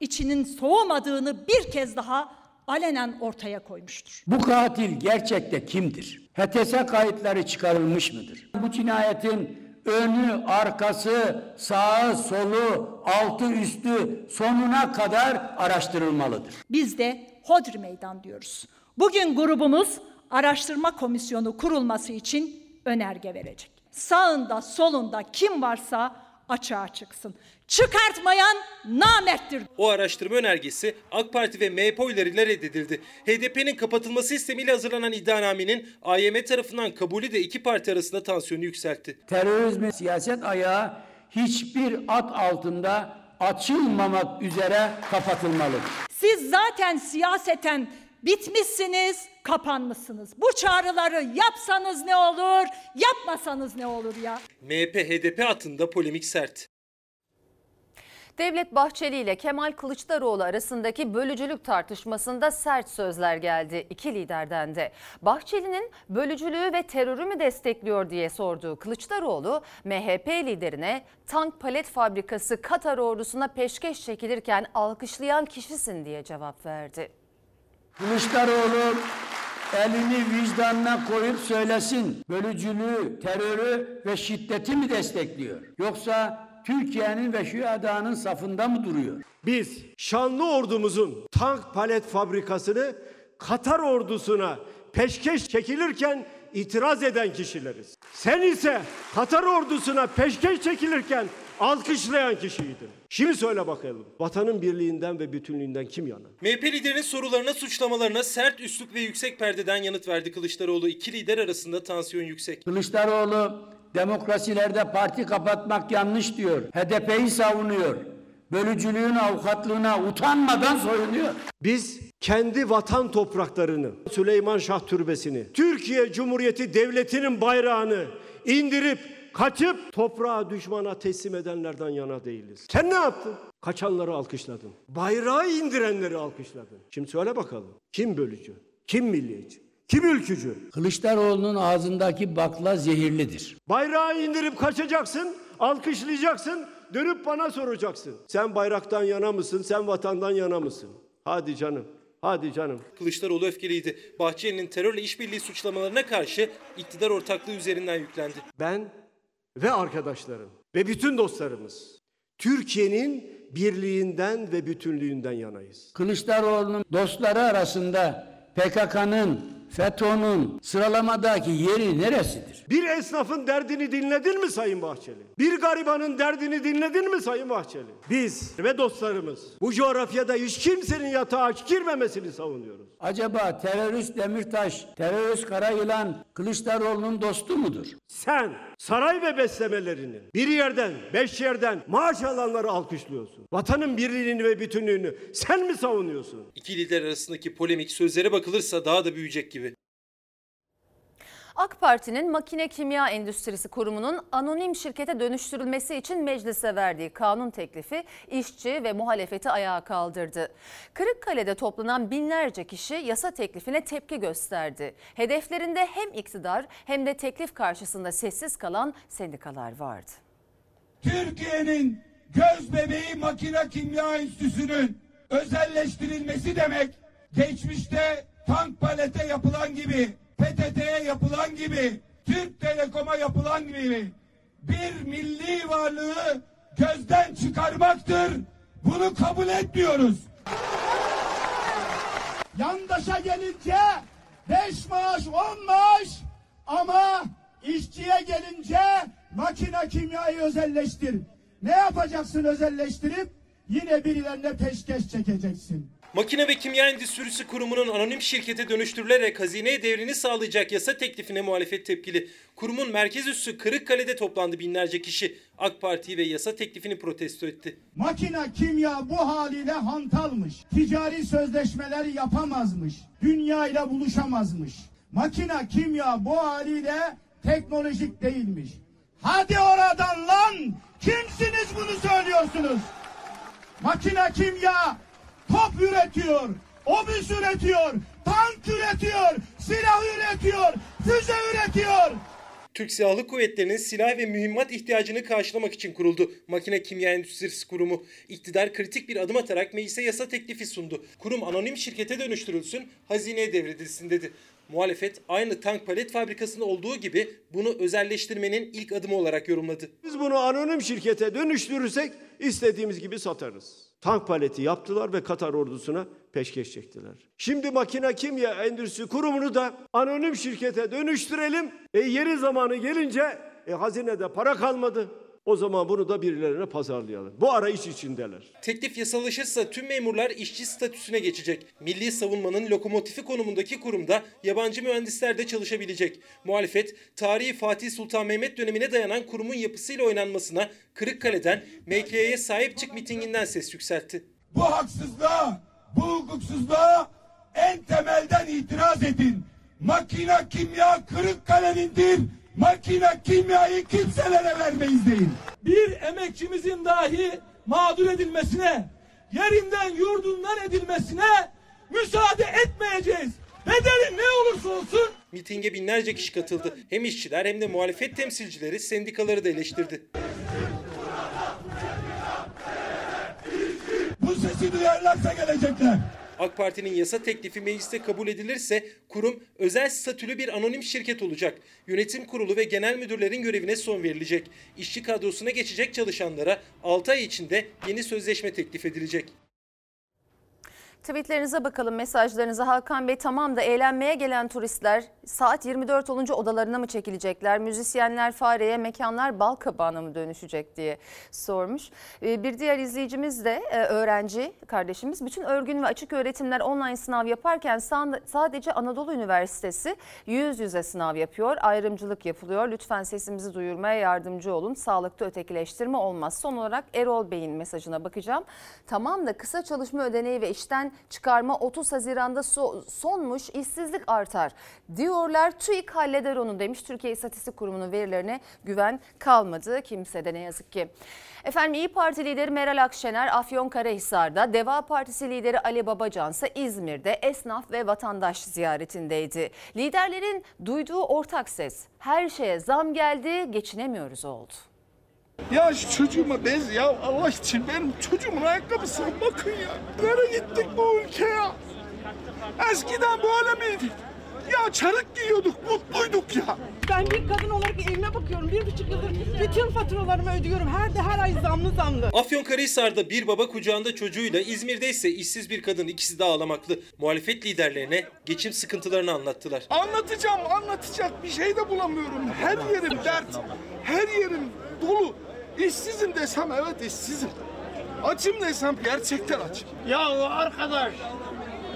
içinin soğumadığını bir kez daha alenen ortaya koymuştur. Bu katil gerçekte kimdir? HTS kayıtları çıkarılmış mıdır? Bu cinayetin önü, arkası, sağı, solu, altı, üstü sonuna kadar araştırılmalıdır. Biz de Hodri Meydan diyoruz. Bugün grubumuz araştırma komisyonu kurulması için önerge verecek. Sağında solunda kim varsa açığa çıksın. Çıkartmayan namerttir. O araştırma önergesi AK Parti ve MHP oylarıyla reddedildi. HDP'nin kapatılması istemiyle hazırlanan iddianamenin AYM tarafından kabulü de iki parti arasında tansiyonu yükseltti. Terörizmin siyaset ayağı hiçbir at altında açılmamak üzere kapatılmalıdır. Siz zaten siyaseten bitmişsiniz, kapanmışsınız. Bu çağrıları yapsanız ne olur, yapmasanız ne olur ya? MHP HDP hattında polemik sert. Devlet Bahçeli ile Kemal Kılıçdaroğlu arasındaki bölücülük tartışmasında sert sözler geldi iki liderden de. Bahçeli'nin bölücülüğü ve terörü mü destekliyor diye sorduğu Kılıçdaroğlu, MHP liderine tank palet fabrikası Katar ordusuna peşkeş çekilirken alkışlayan kişisin diye cevap verdi. Kılıçdaroğlu elini vicdanına koyup söylesin. Bölücülüğü, terörü ve şiddeti mi destekliyor? Yoksa Türkiye'nin ve şühedanın safında mı duruyor? Biz şanlı ordumuzun tank palet fabrikasını Katar ordusuna peşkeş çekilirken itiraz eden kişileriz. Sen ise Katar ordusuna peşkeş çekilirken alkışlayan kişiydin. Şimdi söyle bakalım. Vatanın birliğinden ve bütünlüğünden kim yana? MHP liderinin sorularına, suçlamalarına sert üslup ve yüksek perdeden yanıt verdi Kılıçdaroğlu. İki lider arasında tansiyon yüksek. Kılıçdaroğlu demokrasilerde parti kapatmak yanlış diyor. HDP'yi savunuyor. Bölücülüğün avukatlığına utanmadan soyunuyor. Biz kendi vatan topraklarını, Süleyman Şah Türbesi'ni, Türkiye Cumhuriyeti Devleti'nin bayrağını indirip kaçıp toprağa düşmana teslim edenlerden yana değiliz. Sen ne yaptın? Kaçanları alkışladın. Bayrağı indirenleri alkışladın. Şimdi söyle bakalım. Kim bölücü? Kim milliyetçi? Kim ülkücü? Kılıçdaroğlu'nun ağzındaki bakla zehirlidir. Bayrağı indirip kaçacaksın, alkışlayacaksın, dönüp bana soracaksın. Sen bayraktan yana mısın, sen vatandan yana mısın? Hadi canım. Hadi canım. Kılıçdaroğlu öfkeliydi. Bahçeli'nin terörle işbirliği suçlamalarına karşı iktidar ortaklığı üzerinden yüklendi. Ben ve arkadaşlarım ve bütün dostlarımız Türkiye'nin birliğinden ve bütünlüğünden yanayız. Kılıçdaroğlu'nun dostları arasında PKK'nın FETÖ'nün sıralamadaki yeri neresidir? Bir esnafın derdini dinledin mi Sayın Bahçeli? Bir garibanın derdini dinledin mi Sayın Bahçeli? Biz ve dostlarımız bu coğrafyada hiç kimsenin yatağa girmemesini savunuyoruz. Acaba terörist Demirtaş, terörist Karayılan Kılıçdaroğlu'nun dostu mudur? Sen saray ve beslemelerinin bir yerden, beş yerden maaş alanları alkışlıyorsun. Vatanın birliğini ve bütünlüğünü sen mi savunuyorsun? İki lider arasındaki polemik sözlere bakılırsa daha da büyüyecek gibi. AK Parti'nin Makine Kimya Endüstrisi Kurumu'nun anonim şirkete dönüştürülmesi için meclise verdiği kanun teklifi işçi ve muhalefeti ayağa kaldırdı. Kırıkkale'de toplanan binlerce kişi yasa teklifine tepki gösterdi. Hedeflerinde hem iktidar hem de teklif karşısında sessiz kalan sendikalar vardı. Türkiye'nin göz bebeği makine kimya enstitüsünün özelleştirilmesi demek geçmişte tank palete yapılan gibi PTT'ye yapılan gibi Türk Telekom'a yapılan gibi bir milli varlığı gözden çıkarmaktır. Bunu kabul etmiyoruz. Yandaşa gelince beş maaş on maaş ama işçiye gelince makine kimyayı özelleştir. Ne yapacaksın özelleştirip yine birilerine peşkeş çekeceksin. Makine ve Kimya Endüstrisi Kurumu'nun anonim şirkete dönüştürülerek hazineye devrini sağlayacak yasa teklifine muhalefet tepkili. Kurumun merkez üssü Kırıkkale'de toplandı binlerce kişi. AK Parti ve yasa teklifini protesto etti. Makine kimya bu haliyle hantalmış. Ticari sözleşmeler yapamazmış. Dünya ile buluşamazmış. Makine kimya bu haliyle teknolojik değilmiş. Hadi oradan lan! Kimsiniz bunu söylüyorsunuz? Makine kimya top üretiyor, obüs üretiyor, tank üretiyor, silah üretiyor, füze üretiyor. Türk Silahlı Kuvvetleri'nin silah ve mühimmat ihtiyacını karşılamak için kuruldu. Makine Kimya Endüstrisi Kurumu iktidar kritik bir adım atarak meclise yasa teklifi sundu. Kurum anonim şirkete dönüştürülsün, hazineye devredilsin dedi. Muhalefet aynı tank palet fabrikasında olduğu gibi bunu özelleştirmenin ilk adımı olarak yorumladı. Biz bunu anonim şirkete dönüştürürsek istediğimiz gibi satarız. Tank paleti yaptılar ve Katar ordusuna peşkeş çektiler. Şimdi makine kimya endüstrisi kurumunu da anonim şirkete dönüştürelim. E yeri zamanı gelince e, hazinede para kalmadı. O zaman bunu da birilerine pazarlayalım. Bu arayış içindeler. Teklif yasallaşırsa tüm memurlar işçi statüsüne geçecek. Milli savunmanın lokomotifi konumundaki kurumda yabancı mühendisler de çalışabilecek. Muhalefet tarihi Fatih Sultan Mehmet dönemine dayanan kurumun yapısıyla oynanmasına Kırıkkale'den MK'ye sahip çık mitinginden ses yükseltti. Bu haksızlığa, bu hukuksuzluğa en temelden itiraz edin. Makine kimya Kırıkkale'nindir. Makine kimyayı kimselere vermeyiz deyin. Bir emekçimizin dahi mağdur edilmesine, yerinden yurdundan edilmesine müsaade etmeyeceğiz. Bedeli ne olursa olsun Mitinge binlerce kişi katıldı. Hem işçiler hem de muhalefet temsilcileri sendikaları da eleştirdi. bu sesi duyarlarsa gelecekler. AK Parti'nin yasa teklifi mecliste kabul edilirse kurum özel statülü bir anonim şirket olacak. Yönetim kurulu ve genel müdürlerin görevine son verilecek. İşçi kadrosuna geçecek çalışanlara 6 ay içinde yeni sözleşme teklif edilecek. Tweetlerinize bakalım mesajlarınıza Hakan Bey tamam da eğlenmeye gelen turistler saat 24 olunca odalarına mı çekilecekler? Müzisyenler fareye, mekanlar bal kabağına mı dönüşecek diye sormuş. Ee, Bir diğer izleyicimiz de e, öğrenci kardeşimiz. Bütün örgün ve açık öğretimler online sınav yaparken sa- sadece Anadolu Üniversitesi yüz yüze sınav yapıyor. Ayrımcılık yapılıyor. Lütfen sesimizi duyurmaya yardımcı olun. Sağlıkta ötekileştirme olmaz. Son olarak Erol Bey'in mesajına bakacağım. Tamam da kısa çalışma ödeneği ve işten çıkarma 30 Haziran'da so- sonmuş işsizlik artar diyorlar. TÜİK halleder onu demiş. Türkiye İstatistik Kurumu'nun verilerine güven kalmadı kimsede ne yazık ki. Efendim İyi Parti lideri Meral Akşener Afyonkarahisar'da, Deva Partisi lideri Ali Babacan ise İzmir'de esnaf ve vatandaş ziyaretindeydi. Liderlerin duyduğu ortak ses her şeye zam geldi geçinemiyoruz oldu. Ya şu çocuğuma bez ya Allah için benim çocuğumun ayakkabısına bakın ya. Nereye gittik bu ülke ya? Eskiden böyle miydik? Ya çarık giyiyorduk, mutluyduk ya. Ben bir kadın olarak evime bakıyorum. Bir buçuk yıldır bütün faturalarımı ödüyorum. Her de her ay zamlı zamlı. Afyonkarahisar'da bir baba kucağında çocuğuyla, İzmir'de ise işsiz bir kadın ikisi de ağlamaklı. Muhalefet liderlerine geçim sıkıntılarını anlattılar. Anlatacağım, anlatacak bir şey de bulamıyorum. Her yerim dert, her yerim dolu. İşsizim desem evet işsizim. Açım desem gerçekten açım. Ya arkadaş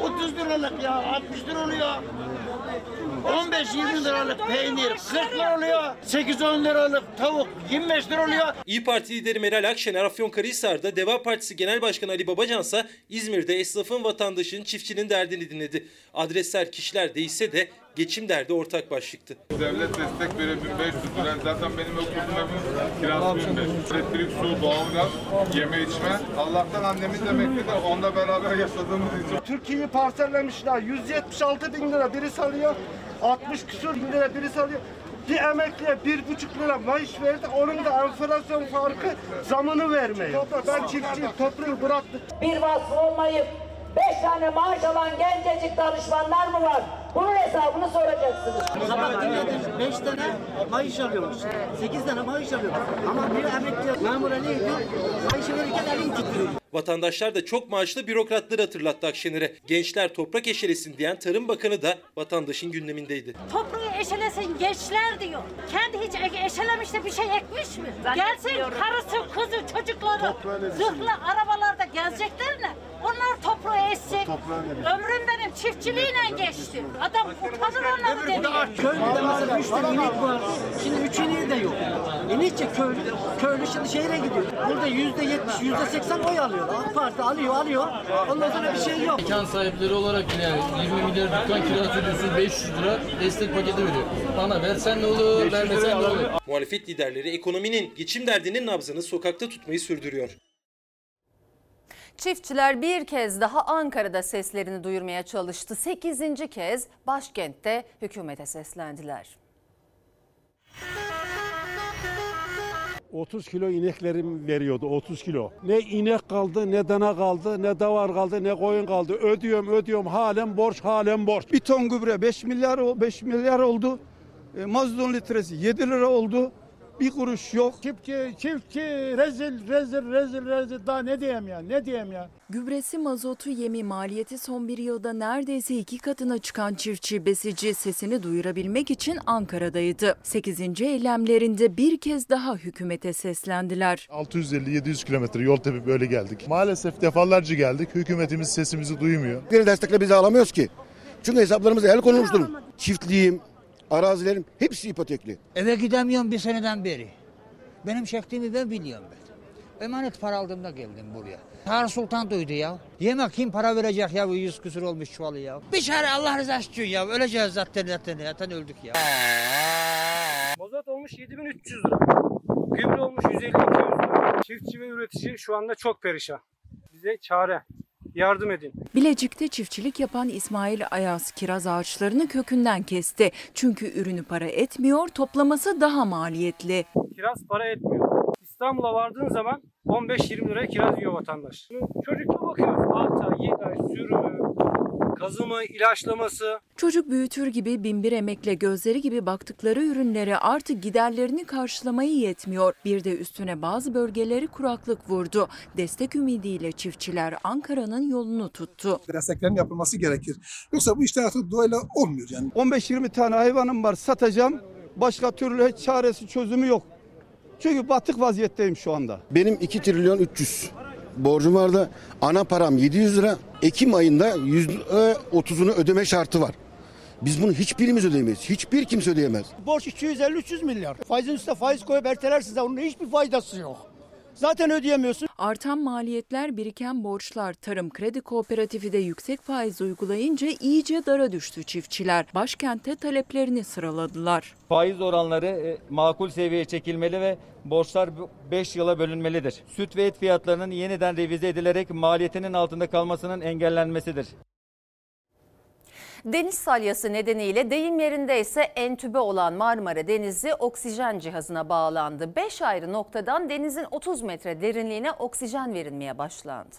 30 liralık ya 60 lira oluyor. 15-20 liralık peynir 40 lira oluyor. 8-10 liralık tavuk 25 lira oluyor. İyi Parti lideri Meral Akşener Afyonkarahisar'da, Deva Partisi Genel Başkanı Ali Babacansa İzmir'de esnafın, vatandaşın, çiftçinin derdini dinledi. Adresler kişiler değişse de geçim derdi ortak başlıktı. Devlet destek veriyor 1500 lira. Zaten benim oturduğum evin kirası 1500. Elektrik, su, doğalgaz, yeme içme. Allah'tan annemiz emekli de onunla beraber yaşadığımız için. Türkiye'yi parsellemişler. 176 bin lira birisi alıyor. 60 küsur bin lira birisi alıyor. Bir emekliye bir buçuk lira maaş verdi. Onun da enflasyon farkı zamını vermiyor. Ben çiftçiyim. Toprağı bıraktık. Bir vasfı olmayıp beş tane maaş alan gencecik danışmanlar mı var? Bunun hesabını soracaksınız. Sabah dinledim 5 tane maaş alıyormuş. 8 tane maaş alıyor. Ama bir emekli memura ne ediyor? Maaşı verirken elin titriyor. Vatandaşlar da çok maaşlı bürokratları hatırlattı Akşener'e. Gençler toprak eşelesin diyen Tarım Bakanı da vatandaşın gündemindeydi. Toprağı eşelesin gençler diyor. Kendi hiç e- eşelemiş de bir şey ekmiş mi? Gelsin karısı, kızı, çocukları zırhlı arabalarda gezecekler ne? Onlar toprağı eşecek. Ömrüm benim çiftçiliğiyle geçti. Adam utanır onları demiyor. Köylüde mesela 3 tane inek var. Şimdi 3 ineği de yok. E niçin köylü? Köylü şimdi şehre gidiyor. Burada yüzde yetmiş, yüzde seksen oy alıyor. AK Parti alıyor, alıyor. Ondan sonra bir şey yok. Mekan sahipleri olarak yine 20 milyar dükkan kirası ödüyorsun 500 lira destek paketi veriyor. Bana versen ne olur, vermesen ne olur. Muhalefet liderleri ekonominin, geçim derdinin nabzını sokakta tutmayı sürdürüyor. Çiftçiler bir kez daha Ankara'da seslerini duyurmaya çalıştı. 8. kez başkentte hükümete seslendiler. 30 kilo ineklerim veriyordu 30 kilo. Ne inek kaldı ne dana kaldı ne davar kaldı ne koyun kaldı. Ödüyorum ödüyorum halen borç halen borç. Bir ton gübre 5 milyar o- 5 milyar oldu. E, mazotun litresi 7 lira oldu. Bir kuruş yok. Çiftçi çiftçi rezil rezil rezil rezil daha ne diyeyim ya ne diyeyim ya. Gübresi, mazotu, yemi maliyeti son bir yılda neredeyse iki katına çıkan çiftçi besici sesini duyurabilmek için Ankara'daydı. 8. eylemlerinde bir kez daha hükümete seslendiler. 650-700 kilometre yol tepip böyle geldik. Maalesef defalarca geldik. Hükümetimiz sesimizi duymuyor. Bir destekle bizi alamıyoruz ki. Çünkü hesaplarımıza el konulmuş durum. Çiftliğim, arazilerim hepsi ipotekli. Eve gidemiyorum bir seneden beri. Benim çektiğimi ben biliyorum ben. Emanet para aldığımda geldim buraya. Tarık Sultan duydu ya. Yemek kim para verecek ya bu yüz küsür olmuş çuvalı ya. Bir çare Allah rızası için ya. Öleceğiz zaten zaten zaten öldük ya. Mazot olmuş 7300 lira. Gübre olmuş 150-200 lira. Çiftçi ve üretici şu anda çok perişan. Bize çare. Yardım edin. Bilecik'te çiftçilik yapan İsmail Ayaz kiraz ağaçlarını kökünden kesti. Çünkü ürünü para etmiyor, toplaması daha maliyetli. Kiraz para etmiyor. İstanbul'a vardığın zaman 15-20 liraya kiraz yiyor vatandaş. Çocukla bakıyoruz. 6 ay, 7 ay sürümü, kazımı, ilaçlaması. Çocuk büyütür gibi binbir emekle gözleri gibi baktıkları ürünlere artık giderlerini karşılamayı yetmiyor. Bir de üstüne bazı bölgeleri kuraklık vurdu. Destek ümidiyle çiftçiler Ankara'nın yolunu tuttu. Desteklerin yapılması gerekir. Yoksa bu işler artık doğayla olmuyor yani. 15-20 tane hayvanım var satacağım. Başka türlü hiç çaresi çözümü yok. Çünkü batık vaziyetteyim şu anda. Benim 2 trilyon 300 borcum vardı. Ana param 700 lira. Ekim ayında %30'unu ödeme şartı var. Biz bunu hiçbirimiz ödeyemeyiz. Hiçbir kimse ödeyemez. Borç 250-300 milyar. Faizin üstüne faiz koyup ertelersiz de onun hiçbir faydası yok. Zaten ödeyemiyorsun. Artan maliyetler, biriken borçlar, Tarım Kredi Kooperatifi de yüksek faiz uygulayınca iyice dara düştü çiftçiler. Başkente taleplerini sıraladılar. Faiz oranları e, makul seviyeye çekilmeli ve borçlar 5 yıla bölünmelidir. Süt ve et fiyatlarının yeniden revize edilerek maliyetinin altında kalmasının engellenmesidir. Deniz salyası nedeniyle deyim yerinde ise entübe olan Marmara Denizi oksijen cihazına bağlandı. 5 ayrı noktadan denizin 30 metre derinliğine oksijen verilmeye başlandı.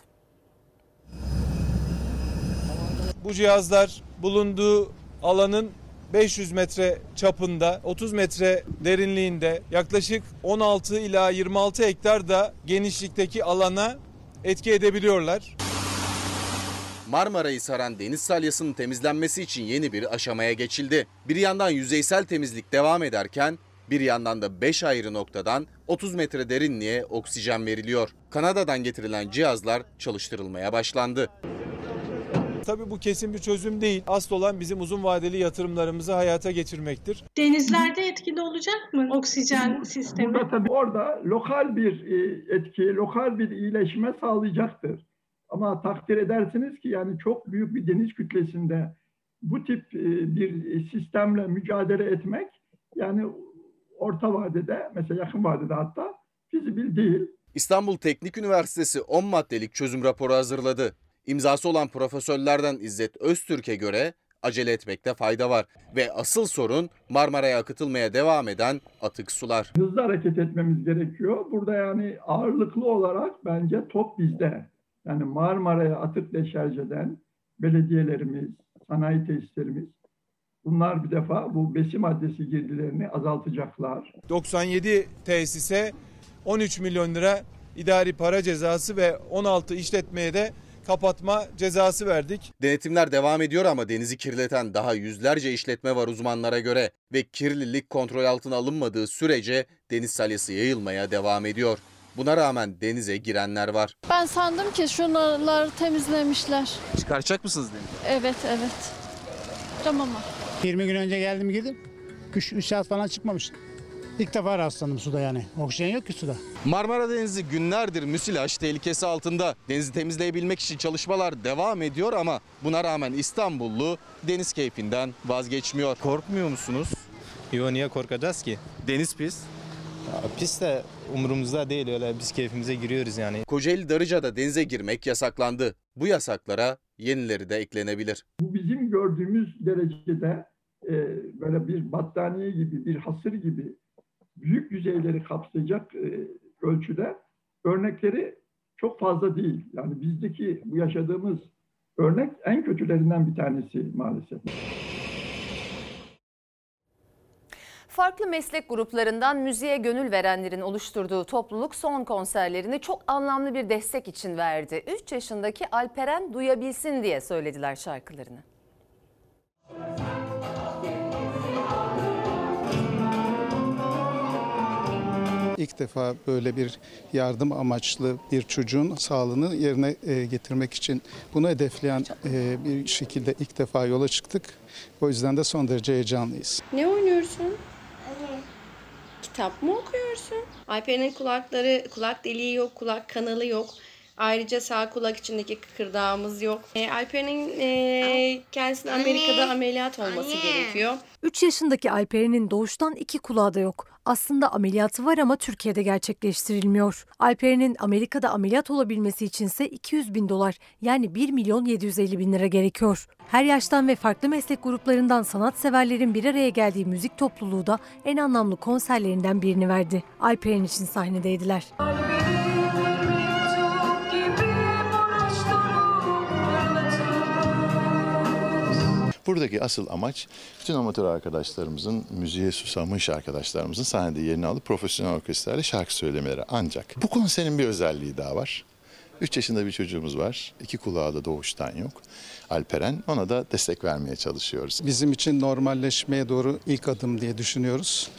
Bu cihazlar bulunduğu alanın 500 metre çapında, 30 metre derinliğinde yaklaşık 16 ila 26 hektar da genişlikteki alana etki edebiliyorlar. Marmara'yı saran deniz salyasının temizlenmesi için yeni bir aşamaya geçildi. Bir yandan yüzeysel temizlik devam ederken bir yandan da 5 ayrı noktadan 30 metre derinliğe oksijen veriliyor. Kanada'dan getirilen cihazlar çalıştırılmaya başlandı. Tabii bu kesin bir çözüm değil. Asıl olan bizim uzun vadeli yatırımlarımızı hayata geçirmektir. Denizlerde etkili olacak mı oksijen sistemi? Burada tabii orada lokal bir e, etki, lokal bir iyileşme sağlayacaktır. Ama takdir edersiniz ki yani çok büyük bir deniz kütlesinde bu tip e, bir sistemle mücadele etmek yani orta vadede mesela yakın vadede hatta fizibil değil. İstanbul Teknik Üniversitesi 10 maddelik çözüm raporu hazırladı. İmzası olan profesörlerden İzzet Öztürk'e göre acele etmekte fayda var ve asıl sorun Marmara'ya akıtılmaya devam eden atık sular. Hızlı hareket etmemiz gerekiyor. Burada yani ağırlıklı olarak bence top bizde. Yani Marmara'ya atık deşarj eden belediyelerimiz, sanayi tesislerimiz bunlar bir defa bu besin maddesi girdilerini azaltacaklar. 97 tesise 13 milyon lira idari para cezası ve 16 işletmeye de kapatma cezası verdik. Denetimler devam ediyor ama denizi kirleten daha yüzlerce işletme var uzmanlara göre ve kirlilik kontrol altına alınmadığı sürece deniz salyası yayılmaya devam ediyor. Buna rağmen denize girenler var. Ben sandım ki şunları temizlemişler. Çıkaracak mısınız denize? Evet evet. Tamam ama. 20 gün önce geldim girdim. 3 saat falan çıkmamış. İlk defa rastlandım suda yani. Oksijen yok ki suda. Marmara Denizi günlerdir müsilaj tehlikesi altında. Denizi temizleyebilmek için çalışmalar devam ediyor ama buna rağmen İstanbullu deniz keyfinden vazgeçmiyor. Korkmuyor musunuz? Yo niye korkacağız ki? Deniz pis. Ya, pis de umurumuzda değil öyle biz keyfimize giriyoruz yani. Kocaeli Darıca'da denize girmek yasaklandı. Bu yasaklara yenileri de eklenebilir. Bu bizim gördüğümüz derecede e, böyle bir battaniye gibi, bir hasır gibi büyük yüzeyleri kapsayacak e, ölçüde örnekleri çok fazla değil. Yani bizdeki bu yaşadığımız örnek en kötülerinden bir tanesi maalesef. Farklı meslek gruplarından müziğe gönül verenlerin oluşturduğu topluluk son konserlerini çok anlamlı bir destek için verdi. 3 yaşındaki Alperen duyabilsin diye söylediler şarkılarını. İlk defa böyle bir yardım amaçlı bir çocuğun sağlığını yerine e, getirmek için bunu hedefleyen e, bir şekilde ilk defa yola çıktık. O yüzden de son derece heyecanlıyız. Ne oynuyorsun? Kitap mı okuyorsun? Alper'in kulakları, kulak deliği yok, kulak kanalı yok. Ayrıca sağ kulak içindeki kıkırdağımız yok. E, Alper'in e, kendisine Amerika'da ameliyat olması gerekiyor. 3 yaşındaki Alperen'in doğuştan iki kulağı da yok. Aslında ameliyatı var ama Türkiye'de gerçekleştirilmiyor. Alperen'in Amerika'da ameliyat olabilmesi içinse 200 bin dolar yani 1 milyon 750 bin lira gerekiyor. Her yaştan ve farklı meslek gruplarından sanatseverlerin bir araya geldiği müzik topluluğu da en anlamlı konserlerinden birini verdi. Alperen için sahnedeydiler. Buradaki asıl amaç bütün amatör arkadaşlarımızın, müziğe susamış arkadaşlarımızın sahnede yerini alıp profesyonel orkestrayla şarkı söylemeleri. Ancak bu konserin bir özelliği daha var. 3 yaşında bir çocuğumuz var. İki kulağı da doğuştan yok. Alperen. Ona da destek vermeye çalışıyoruz. Bizim için normalleşmeye doğru ilk adım diye düşünüyoruz.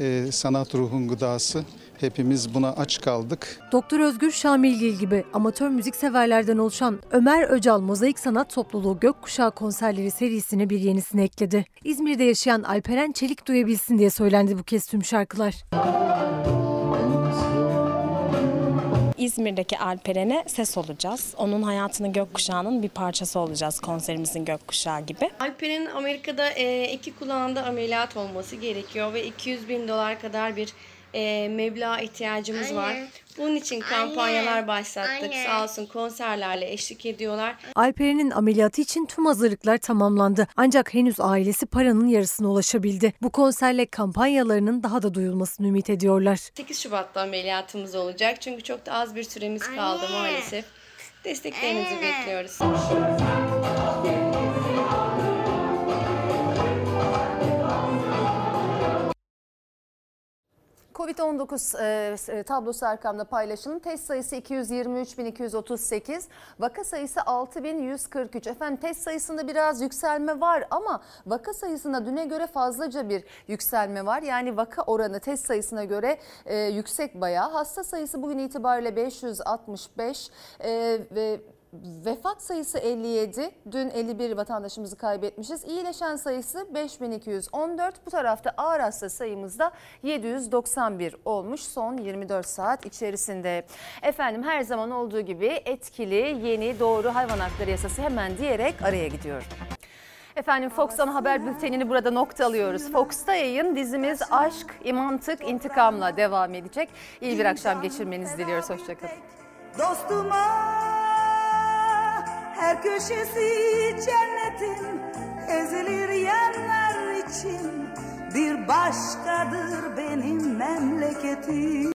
Ee, sanat ruhun gıdası. Hepimiz buna aç kaldık. Doktor Özgür Şamilgil gibi amatör müzik severlerden oluşan Ömer Öcal Mozaik Sanat Topluluğu Gökkuşağı konserleri serisine bir yenisini ekledi. İzmir'de yaşayan Alperen Çelik duyabilsin diye söylendi bu kez tüm şarkılar. İzmir'deki Alperen'e ses olacağız. Onun hayatının gökkuşağının bir parçası olacağız konserimizin gökkuşağı gibi. Alper'in Amerika'da e, iki kulağında ameliyat olması gerekiyor ve 200 bin dolar kadar bir e, meblağ ihtiyacımız Anne. var. Bunun için kampanyalar Anne. başlattık. Anne. Sağ olsun konserlerle eşlik ediyorlar. Alperen'in ameliyatı için tüm hazırlıklar tamamlandı. Ancak henüz ailesi paranın yarısına ulaşabildi. Bu konserle kampanyalarının daha da duyulmasını ümit ediyorlar. 8 Şubat'ta ameliyatımız olacak. Çünkü çok da az bir süremiz kaldı maalesef. Desteklerinizi bekliyoruz. Covid-19 e, tablosu arkamda paylaşılım. Test sayısı 223.238, vaka sayısı 6.143. Efendim test sayısında biraz yükselme var ama vaka sayısında düne göre fazlaca bir yükselme var. Yani vaka oranı test sayısına göre e, yüksek bayağı. Hasta sayısı bugün itibariyle 565 e, ve Vefat sayısı 57. Dün 51 vatandaşımızı kaybetmişiz. İyileşen sayısı 5214. Bu tarafta ağır hasta sayımız da 791 olmuş son 24 saat içerisinde. Efendim her zaman olduğu gibi etkili, yeni, doğru hayvan hakları yasası hemen diyerek araya gidiyorum. Efendim Fox Ana Haber Bülteni'ni burada nokta alıyoruz. Fox'ta yayın dizimiz Aşk, İmantık, İntikam'la devam edecek. İyi bir akşam geçirmenizi diliyoruz. Hoşçakalın. Dostuma her köşesi cennetin ezilir yerler için bir başkadır benim memleketim.